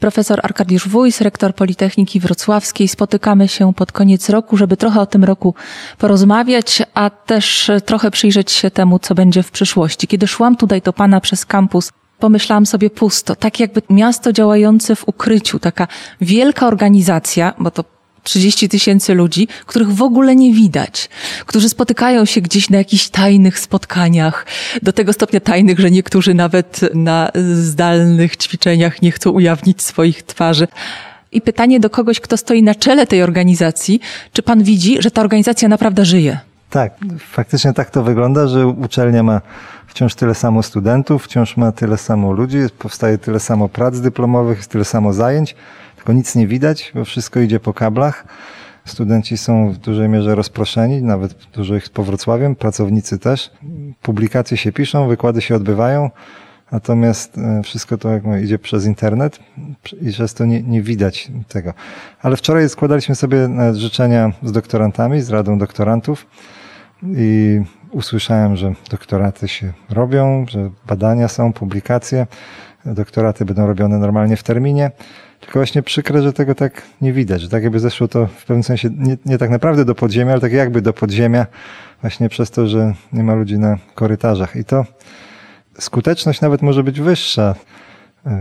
Profesor Arkadiusz Wójs, rektor Politechniki Wrocławskiej. Spotykamy się pod koniec roku, żeby trochę o tym roku porozmawiać, a też trochę przyjrzeć się temu, co będzie w przyszłości. Kiedy szłam tutaj do Pana przez kampus, pomyślałam sobie pusto, tak jakby miasto działające w ukryciu, taka wielka organizacja, bo to 30 tysięcy ludzi, których w ogóle nie widać, którzy spotykają się gdzieś na jakichś tajnych spotkaniach, do tego stopnia tajnych, że niektórzy nawet na zdalnych ćwiczeniach nie chcą ujawnić swoich twarzy. I pytanie do kogoś, kto stoi na czele tej organizacji, czy pan widzi, że ta organizacja naprawdę żyje? Tak, faktycznie tak to wygląda, że uczelnia ma wciąż tyle samo studentów, wciąż ma tyle samo ludzi, powstaje tyle samo prac dyplomowych, tyle samo zajęć tylko nic nie widać, bo wszystko idzie po kablach. Studenci są w dużej mierze rozproszeni, nawet dużo ich po Wrocławiem, pracownicy też. Publikacje się piszą, wykłady się odbywają, natomiast e, wszystko to jak mówię, idzie przez internet i często nie, nie widać tego. Ale wczoraj składaliśmy sobie życzenia z doktorantami, z Radą Doktorantów i usłyszałem, że doktoraty się robią, że badania są, publikacje. Doktoraty będą robione normalnie w terminie. Tylko właśnie przykre, że tego tak nie widać, że tak jakby zeszło to w pewnym sensie nie, nie tak naprawdę do podziemia, ale tak jakby do podziemia, właśnie przez to, że nie ma ludzi na korytarzach. I to skuteczność nawet może być wyższa.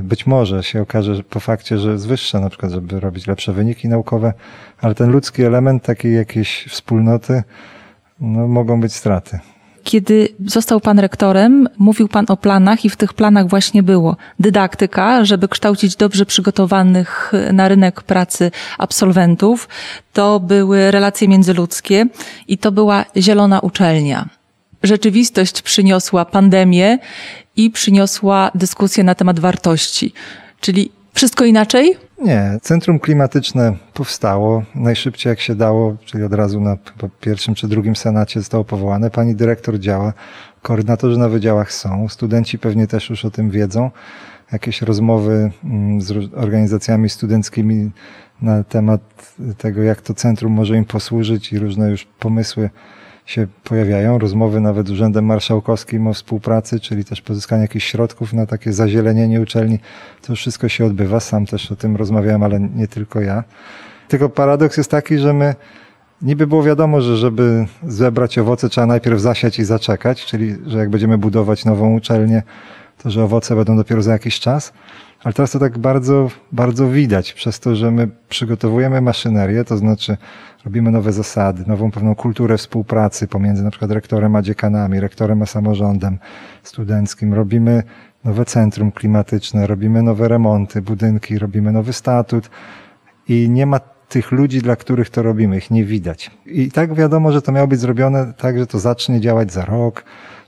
Być może się okaże po fakcie, że jest wyższa, na przykład, żeby robić lepsze wyniki naukowe, ale ten ludzki element takiej jakiejś wspólnoty, no, mogą być straty. Kiedy został pan rektorem, mówił pan o planach i w tych planach właśnie było dydaktyka, żeby kształcić dobrze przygotowanych na rynek pracy absolwentów. To były relacje międzyludzkie i to była zielona uczelnia. Rzeczywistość przyniosła pandemię i przyniosła dyskusję na temat wartości. Czyli wszystko inaczej? Nie, centrum klimatyczne powstało najszybciej jak się dało, czyli od razu na pierwszym czy drugim senacie zostało powołane. Pani dyrektor działa, koordynatorzy na wydziałach są, studenci pewnie też już o tym wiedzą. Jakieś rozmowy mm, z organizacjami studenckimi na temat tego, jak to centrum może im posłużyć i różne już pomysły się pojawiają. Rozmowy nawet z Urzędem Marszałkowskim o współpracy, czyli też pozyskanie jakichś środków na takie zazielenienie uczelni. To wszystko się odbywa. Sam też o tym rozmawiałem, ale nie tylko ja. Tylko paradoks jest taki, że my niby było wiadomo, że żeby zebrać owoce trzeba najpierw zasiać i zaczekać, czyli że jak będziemy budować nową uczelnię, to że owoce będą dopiero za jakiś czas. Ale teraz to tak bardzo, bardzo widać przez to, że my przygotowujemy maszynerię, to znaczy robimy nowe zasady, nową pewną kulturę współpracy pomiędzy na przykład rektorem a dziekanami, rektorem a samorządem studenckim. Robimy nowe centrum klimatyczne, robimy nowe remonty, budynki, robimy nowy statut i nie ma tych ludzi, dla których to robimy, ich nie widać. I tak wiadomo, że to miało być zrobione tak, że to zacznie działać za rok,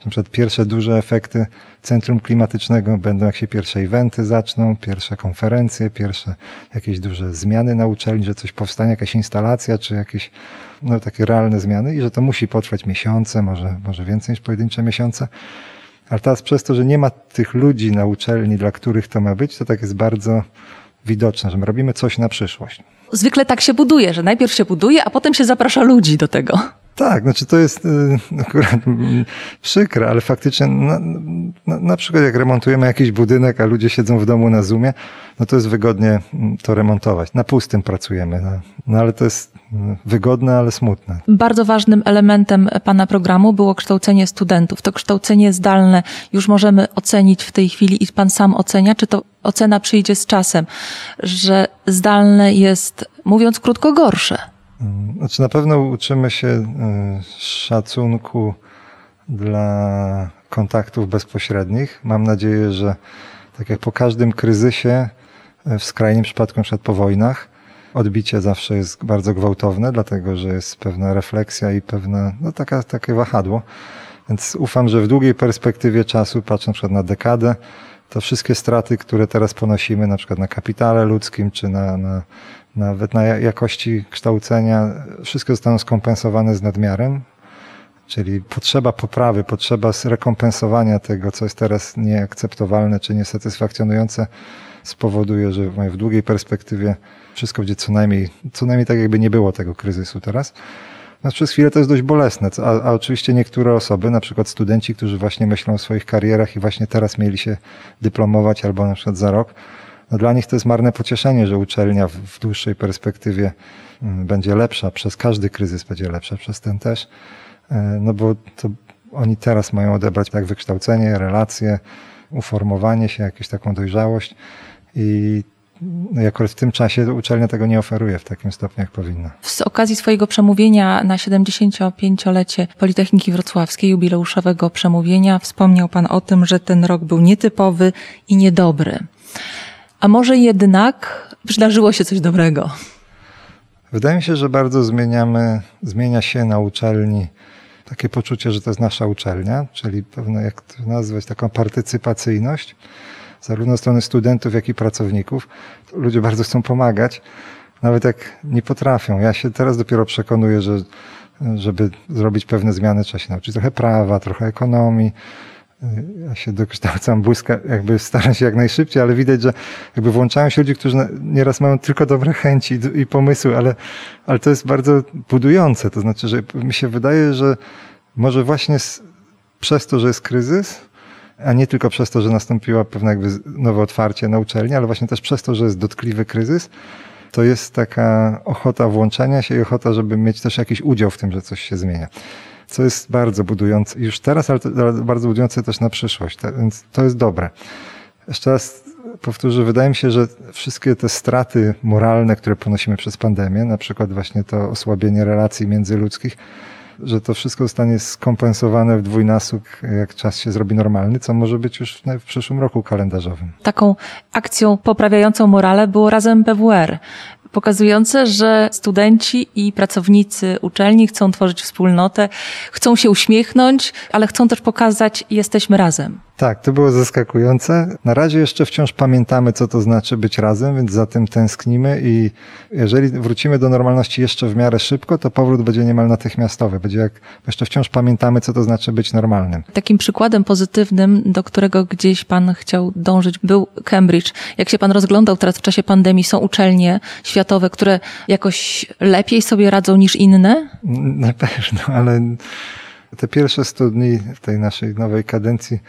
na przykład pierwsze duże efekty centrum klimatycznego będą, jak się pierwsze eventy zaczną, pierwsze konferencje, pierwsze jakieś duże zmiany na uczelni, że coś powstanie, jakaś instalacja, czy jakieś no, takie realne zmiany i że to musi potrwać miesiące, może, może więcej niż pojedyncze miesiące. Ale teraz przez to, że nie ma tych ludzi na uczelni, dla których to ma być, to tak jest bardzo widoczne, że my robimy coś na przyszłość. Zwykle tak się buduje, że najpierw się buduje, a potem się zaprasza ludzi do tego. Tak, znaczy to jest y, akurat przykre, ale faktycznie na, na, na, przykład jak remontujemy jakiś budynek, a ludzie siedzą w domu na Zoomie, no to jest wygodnie mm, to remontować. Na pustym pracujemy, no, no ale to jest mm, wygodne, ale smutne. Bardzo ważnym elementem Pana programu było kształcenie studentów. To kształcenie zdalne już możemy ocenić w tej chwili i Pan sam ocenia, czy to ocena przyjdzie z czasem, że zdalne jest, mówiąc krótko, gorsze. Znaczy na pewno uczymy się y, szacunku dla kontaktów bezpośrednich. Mam nadzieję, że tak jak po każdym kryzysie, y, w skrajnym przypadku, na przykład po wojnach, odbicie zawsze jest bardzo gwałtowne, dlatego że jest pewna refleksja i pewne, no taka, takie wahadło. Więc ufam, że w długiej perspektywie czasu, patrząc na na dekadę, to wszystkie straty, które teraz ponosimy, na przykład na kapitale ludzkim, czy na, na nawet na jakości kształcenia, wszystko zostaną skompensowane z nadmiarem, czyli potrzeba poprawy, potrzeba zrekompensowania tego, co jest teraz nieakceptowalne czy niesatysfakcjonujące, spowoduje, że w długiej perspektywie wszystko będzie co najmniej, co najmniej tak jakby nie było tego kryzysu teraz. No, przez chwilę to jest dość bolesne, a, a oczywiście niektóre osoby, na przykład studenci, którzy właśnie myślą o swoich karierach i właśnie teraz mieli się dyplomować albo na przykład za rok, no dla nich to jest marne pocieszenie, że uczelnia w, w dłuższej perspektywie mm, będzie lepsza, przez każdy kryzys będzie lepsza, przez ten też, e, no bo to oni teraz mają odebrać tak wykształcenie, relacje, uformowanie się, jakąś taką dojrzałość i no w tym czasie uczelnia tego nie oferuje w takim stopniu, jak powinna. Z okazji swojego przemówienia na 75-lecie Politechniki Wrocławskiej, jubileuszowego przemówienia, wspomniał Pan o tym, że ten rok był nietypowy i niedobry. A może jednak przydarzyło się coś dobrego? Wydaje mi się, że bardzo zmieniamy, zmienia się na uczelni takie poczucie, że to jest nasza uczelnia, czyli pewne, jak to nazwać, taką partycypacyjność, zarówno strony studentów, jak i pracowników. Ludzie bardzo chcą pomagać, nawet jak nie potrafią. Ja się teraz dopiero przekonuję, że żeby zrobić pewne zmiany, trzeba się nauczyć trochę prawa, trochę ekonomii. Ja się dokształcam błyska, jakby staram się jak najszybciej, ale widać, że jakby włączają się ludzie, którzy nieraz mają tylko dobre chęci i pomysły, ale, ale to jest bardzo budujące. To znaczy, że mi się wydaje, że może właśnie przez to, że jest kryzys, a nie tylko przez to, że nastąpiło pewne jakby nowe otwarcie na uczelni, ale właśnie też przez to, że jest dotkliwy kryzys, to jest taka ochota włączenia się i ochota, żeby mieć też jakiś udział w tym, że coś się zmienia. Co jest bardzo budujące już teraz, ale, bardzo budujące też na przyszłość. Więc to jest dobre. Jeszcze raz powtórzę, wydaje mi się, że wszystkie te straty moralne, które ponosimy przez pandemię, na przykład właśnie to osłabienie relacji międzyludzkich, że to wszystko zostanie skompensowane w dwójnasób, jak czas się zrobi normalny, co może być już w przyszłym roku kalendarzowym. Taką akcją poprawiającą morale było razem PWR pokazujące, że studenci i pracownicy uczelni chcą tworzyć wspólnotę, chcą się uśmiechnąć, ale chcą też pokazać, jesteśmy razem. Tak, to było zaskakujące. Na razie jeszcze wciąż pamiętamy, co to znaczy być razem, więc za tym tęsknimy i jeżeli wrócimy do normalności jeszcze w miarę szybko, to powrót będzie niemal natychmiastowy. Będzie jak jeszcze wciąż pamiętamy, co to znaczy być normalnym. Takim przykładem pozytywnym, do którego gdzieś pan chciał dążyć, był Cambridge. Jak się pan rozglądał teraz w czasie pandemii, są uczelnie światowe, które jakoś lepiej sobie radzą niż inne? Na pewno, ale te pierwsze 100 dni w tej naszej nowej kadencji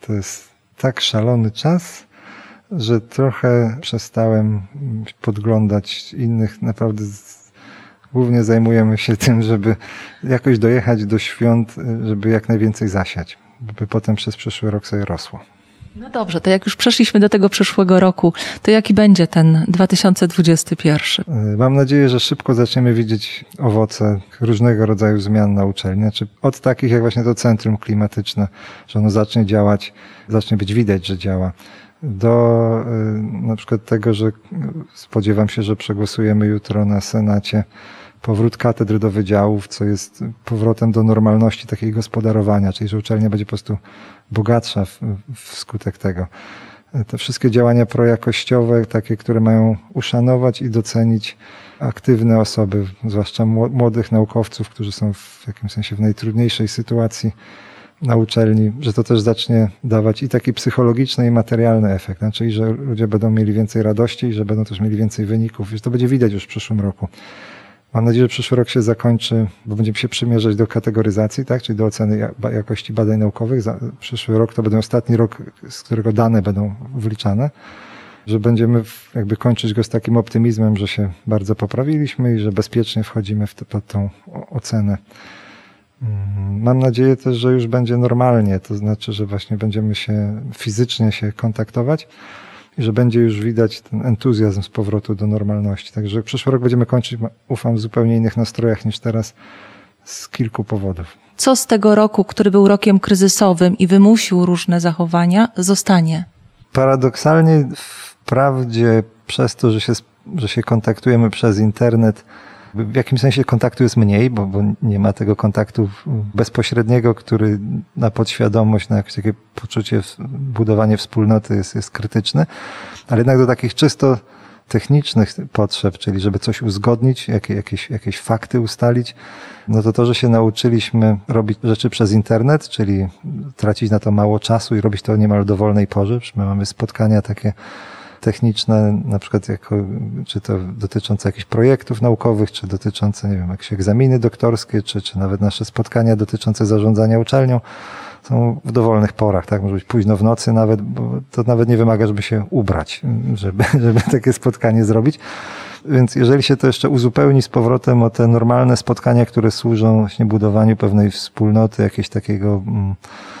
to jest tak szalony czas, że trochę przestałem podglądać innych. Naprawdę głównie zajmujemy się tym, żeby jakoś dojechać do świąt, żeby jak najwięcej zasiać, by potem przez przyszły rok sobie rosło. No dobrze, to jak już przeszliśmy do tego przyszłego roku, to jaki będzie ten 2021? Mam nadzieję, że szybko zaczniemy widzieć owoce różnego rodzaju zmian na uczelni. Znaczy od takich jak właśnie to centrum klimatyczne, że ono zacznie działać, zacznie być widać, że działa do y, na przykład tego, że spodziewam się, że przegłosujemy jutro na Senacie powrót katedry do wydziałów, co powrotem do normalności takiego gospodarowania, czyli że uczelnia będzie po prostu bogatsza wskutek tego. Te wszystkie działania projakościowe, takie, które mają uszanować i docenić aktywne osoby, zwłaszcza młodych naukowców, którzy są w jakimś sensie w najtrudniejszej sytuacji na uczelni, że to też zacznie dawać i taki psychologiczny i materialny efekt, czyli że ludzie będą mieli więcej radości i że będą też mieli więcej wyników, że to będzie widać już w przyszłym roku. Mam nadzieję, że przyszły rok się zakończy, bo będziemy się przymierzać do kategoryzacji, tak, czyli do oceny jakości badań naukowych. Przyszły rok to będzie ostatni rok, z którego dane będą wliczane, że będziemy jakby kończyć go z takim optymizmem, że się bardzo poprawiliśmy i że bezpiecznie wchodzimy w pod tą ocenę. Mm, mam nadzieję też, że już będzie normalnie, to znaczy, że właśnie będziemy się fizycznie się kontaktować i że będzie już widać ten entuzjazm z powrotu do normalności. Także przyszły rok będziemy kończyć, ufam, w zupełnie innych nastrojach niż teraz z kilku powodów. Co z tego roku, który był rokiem kryzysowym i wymusił różne zachowania, zostanie? Paradoksalnie, wprawdzie przez to, że się, że się kontaktujemy przez internet, w jakimś sensie kontaktu jest mniej, bo, bo nie ma tego kontaktu bezpośredniego, który na podświadomość, na jakieś takie poczucie, budowanie wspólnoty jest, jest krytyczny, ale jednak do takich czysto technicznych potrzeb, czyli żeby coś uzgodnić, jakie, jakieś, jakieś fakty ustalić, no to to, że się nauczyliśmy robić rzeczy przez internet, czyli tracić na to mało czasu i robić to niemal dowolnej porze. My mamy spotkania takie techniczne, na przykład jako, czy to dotyczące jakichś projektów naukowych, czy dotyczące, nie wiem, jakieś egzaminy doktorskie, czy, czy nawet nasze spotkania dotyczące zarządzania uczelnią są w dowolnych porach, tak? Może być późno w nocy nawet, bo to nawet nie wymaga, żeby się ubrać, żeby, żeby takie spotkanie zrobić. Więc jeżeli się to jeszcze uzupełni z powrotem o te normalne spotkania, które służą właśnie budowaniu pewnej wspólnoty, jakiegoś takiego mm,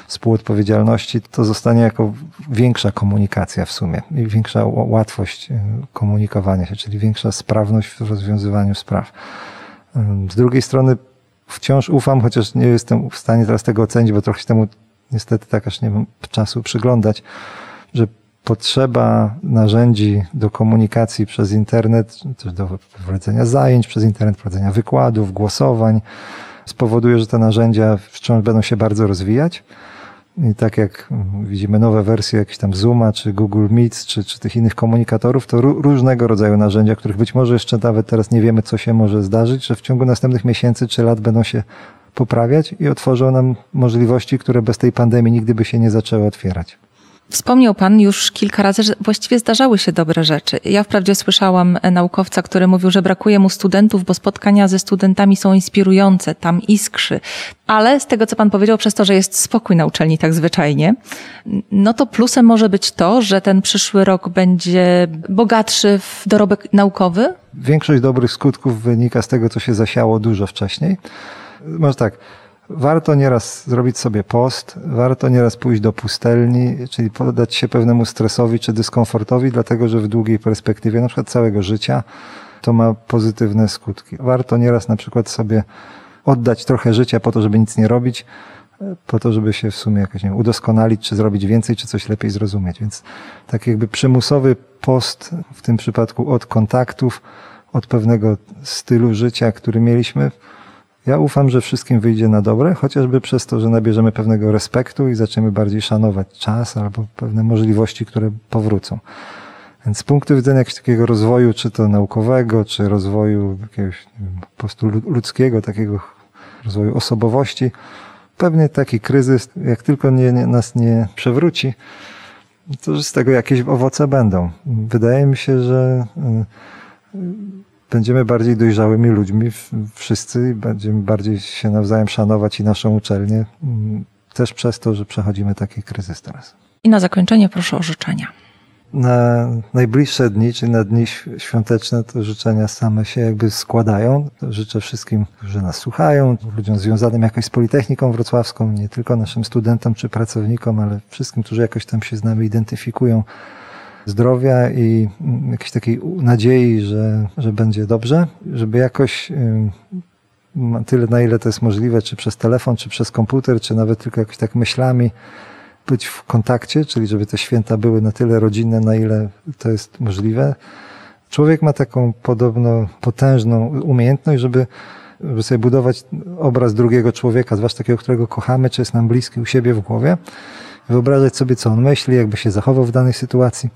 współodpowiedzialności, to zostanie jako większa komunikacja w sumie i większa łatwość y, komunikowania się, czyli większa sprawność w rozwiązywaniu spraw. Z drugiej strony wciąż ufam, chociaż nie jestem w stanie teraz tego ocenić, bo trochę się temu niestety tak aż nie mam czasu przyglądać, że potrzeba narzędzi do komunikacji przez internet, też do prowadzenia zajęć przez internet, prowadzenia wykładów, głosowań, spowoduje, że te narzędzia wciąż będą się bardzo rozwijać. I tak jak widzimy nowe wersje jakichś tam Zooma, czy Google Meet, czy, czy tych innych komunikatorów, to różnego rodzaju narzędzia, których być może jeszcze nawet teraz nie wiemy, co się może zdarzyć, że w ciągu następnych miesięcy czy lat będą się poprawiać i otworzą nam możliwości, które bez tej pandemii nigdy by się nie zaczęły otwierać. Wspomniał Pan już kilka razy, że właściwie zdarzały się dobre rzeczy. Ja wprawdzie słyszałam e, naukowca, który mówił, że brakuje mu studentów, bo spotkania ze studentami są inspirujące, tam iskrzy. Ale z tego, co Pan powiedział, przez to, że jest spokój na uczelni tak zwyczajnie, no to plusem może być to, że ten przyszły rok będzie bogatszy w dorobek naukowy? Większość dobrych skutków wynika z tego, co się zasiało dużo wcześniej. Może tak Warto nieraz zrobić sobie post, warto nieraz pójść do pustelni, czyli poddać się pewnemu stresowi czy dyskomfortowi, dlatego że w długiej perspektywie, na przykład całego życia, to ma pozytywne skutki. Warto nieraz na przykład sobie oddać trochę życia po to, żeby nic nie robić, po to, żeby się w sumie jakoś nie wiem, udoskonalić, czy zrobić więcej, czy coś lepiej zrozumieć. Więc tak jakby przymusowy post w tym przypadku od kontaktów, od pewnego stylu życia, który mieliśmy, ja ufam, że wszystkim wyjdzie na dobre, chociażby przez to, że nabierzemy pewnego respektu i zaczniemy bardziej szanować czas albo pewne możliwości, które powrócą. Więc z punktu widzenia jakiegoś takiego rozwoju, czy to naukowego, czy rozwoju jakiegoś wiem, po prostu ludzkiego, takiego rozwoju osobowości, pewnie taki kryzys, jak tylko nie, nie, nas nie przewróci, to z tego jakieś owoce będą. Wydaje mi się, że y, będziemy bardziej dojrzałymi ludźmi wszyscy, będziemy bardziej się nawzajem szanować i naszą uczelnię, mm, też przez to, że przechodzimy taki kryzys teraz. I na zakończenie proszę o życzenia. Na najbliższe dni, czy na dni świąteczne, to życzenia same się jakby składają. Życzę wszystkim, którzy nas słuchają, ludziom związanym jakoś z Politechniką Wrocławską, nie tylko naszym studentom czy pracownikom, ale wszystkim, którzy jakoś tam się z nami identyfikują, zdrowia i mm, jakiejś takiej nadziei, że, że będzie dobrze, żeby jakoś tyle, na ile to jest możliwe, czy przez telefon, czy przez komputer, czy nawet tylko jakoś tak myślami być w kontakcie, czyli żeby te święta były na tyle rodzinne, na ile to jest możliwe. Człowiek ma taką podobno potężną umiejętność, żeby, żeby sobie budować obraz drugiego człowieka, zwłaszcza takiego, którego kochamy, czy jest nam bliski u siebie w głowie wyobrażać sobie, co on myśli, jakby się zachował w danej sytuacji.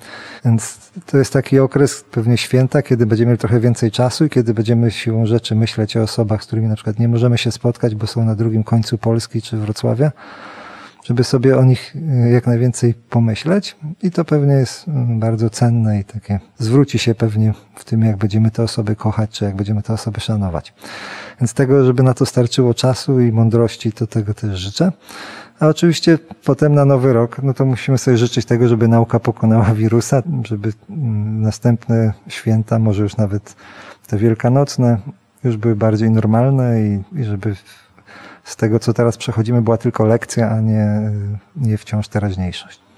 Więc to jest taki okres pewnie święta, kiedy będziemy mieli trochę więcej czasu i kiedy będziemy siłą rzeczy myśleć o osobach, z którymi na przykład nie możemy się spotkać, bo są na drugim końcu Polski czy Wrocławia, żeby sobie o nich e, jak najwięcej pomyśleć i to pewnie jest mm, bardzo cenne i takie zwróci się pewnie w tym, jak będziemy te osoby kochać, czy jak będziemy te osoby szanować. Więc tego, żeby na to starczyło czasu i mądrości, to tego też życzę. A oczywiście potem na nowy rok, no to musimy sobie życzyć tego, żeby nauka pokonała wirusa, żeby mm, następne święta, może już nawet te wielkanocne, już były bardziej normalne i, i żeby z tego, co teraz przechodzimy, była tylko lekcja, a nie, nie wciąż teraźniejszość.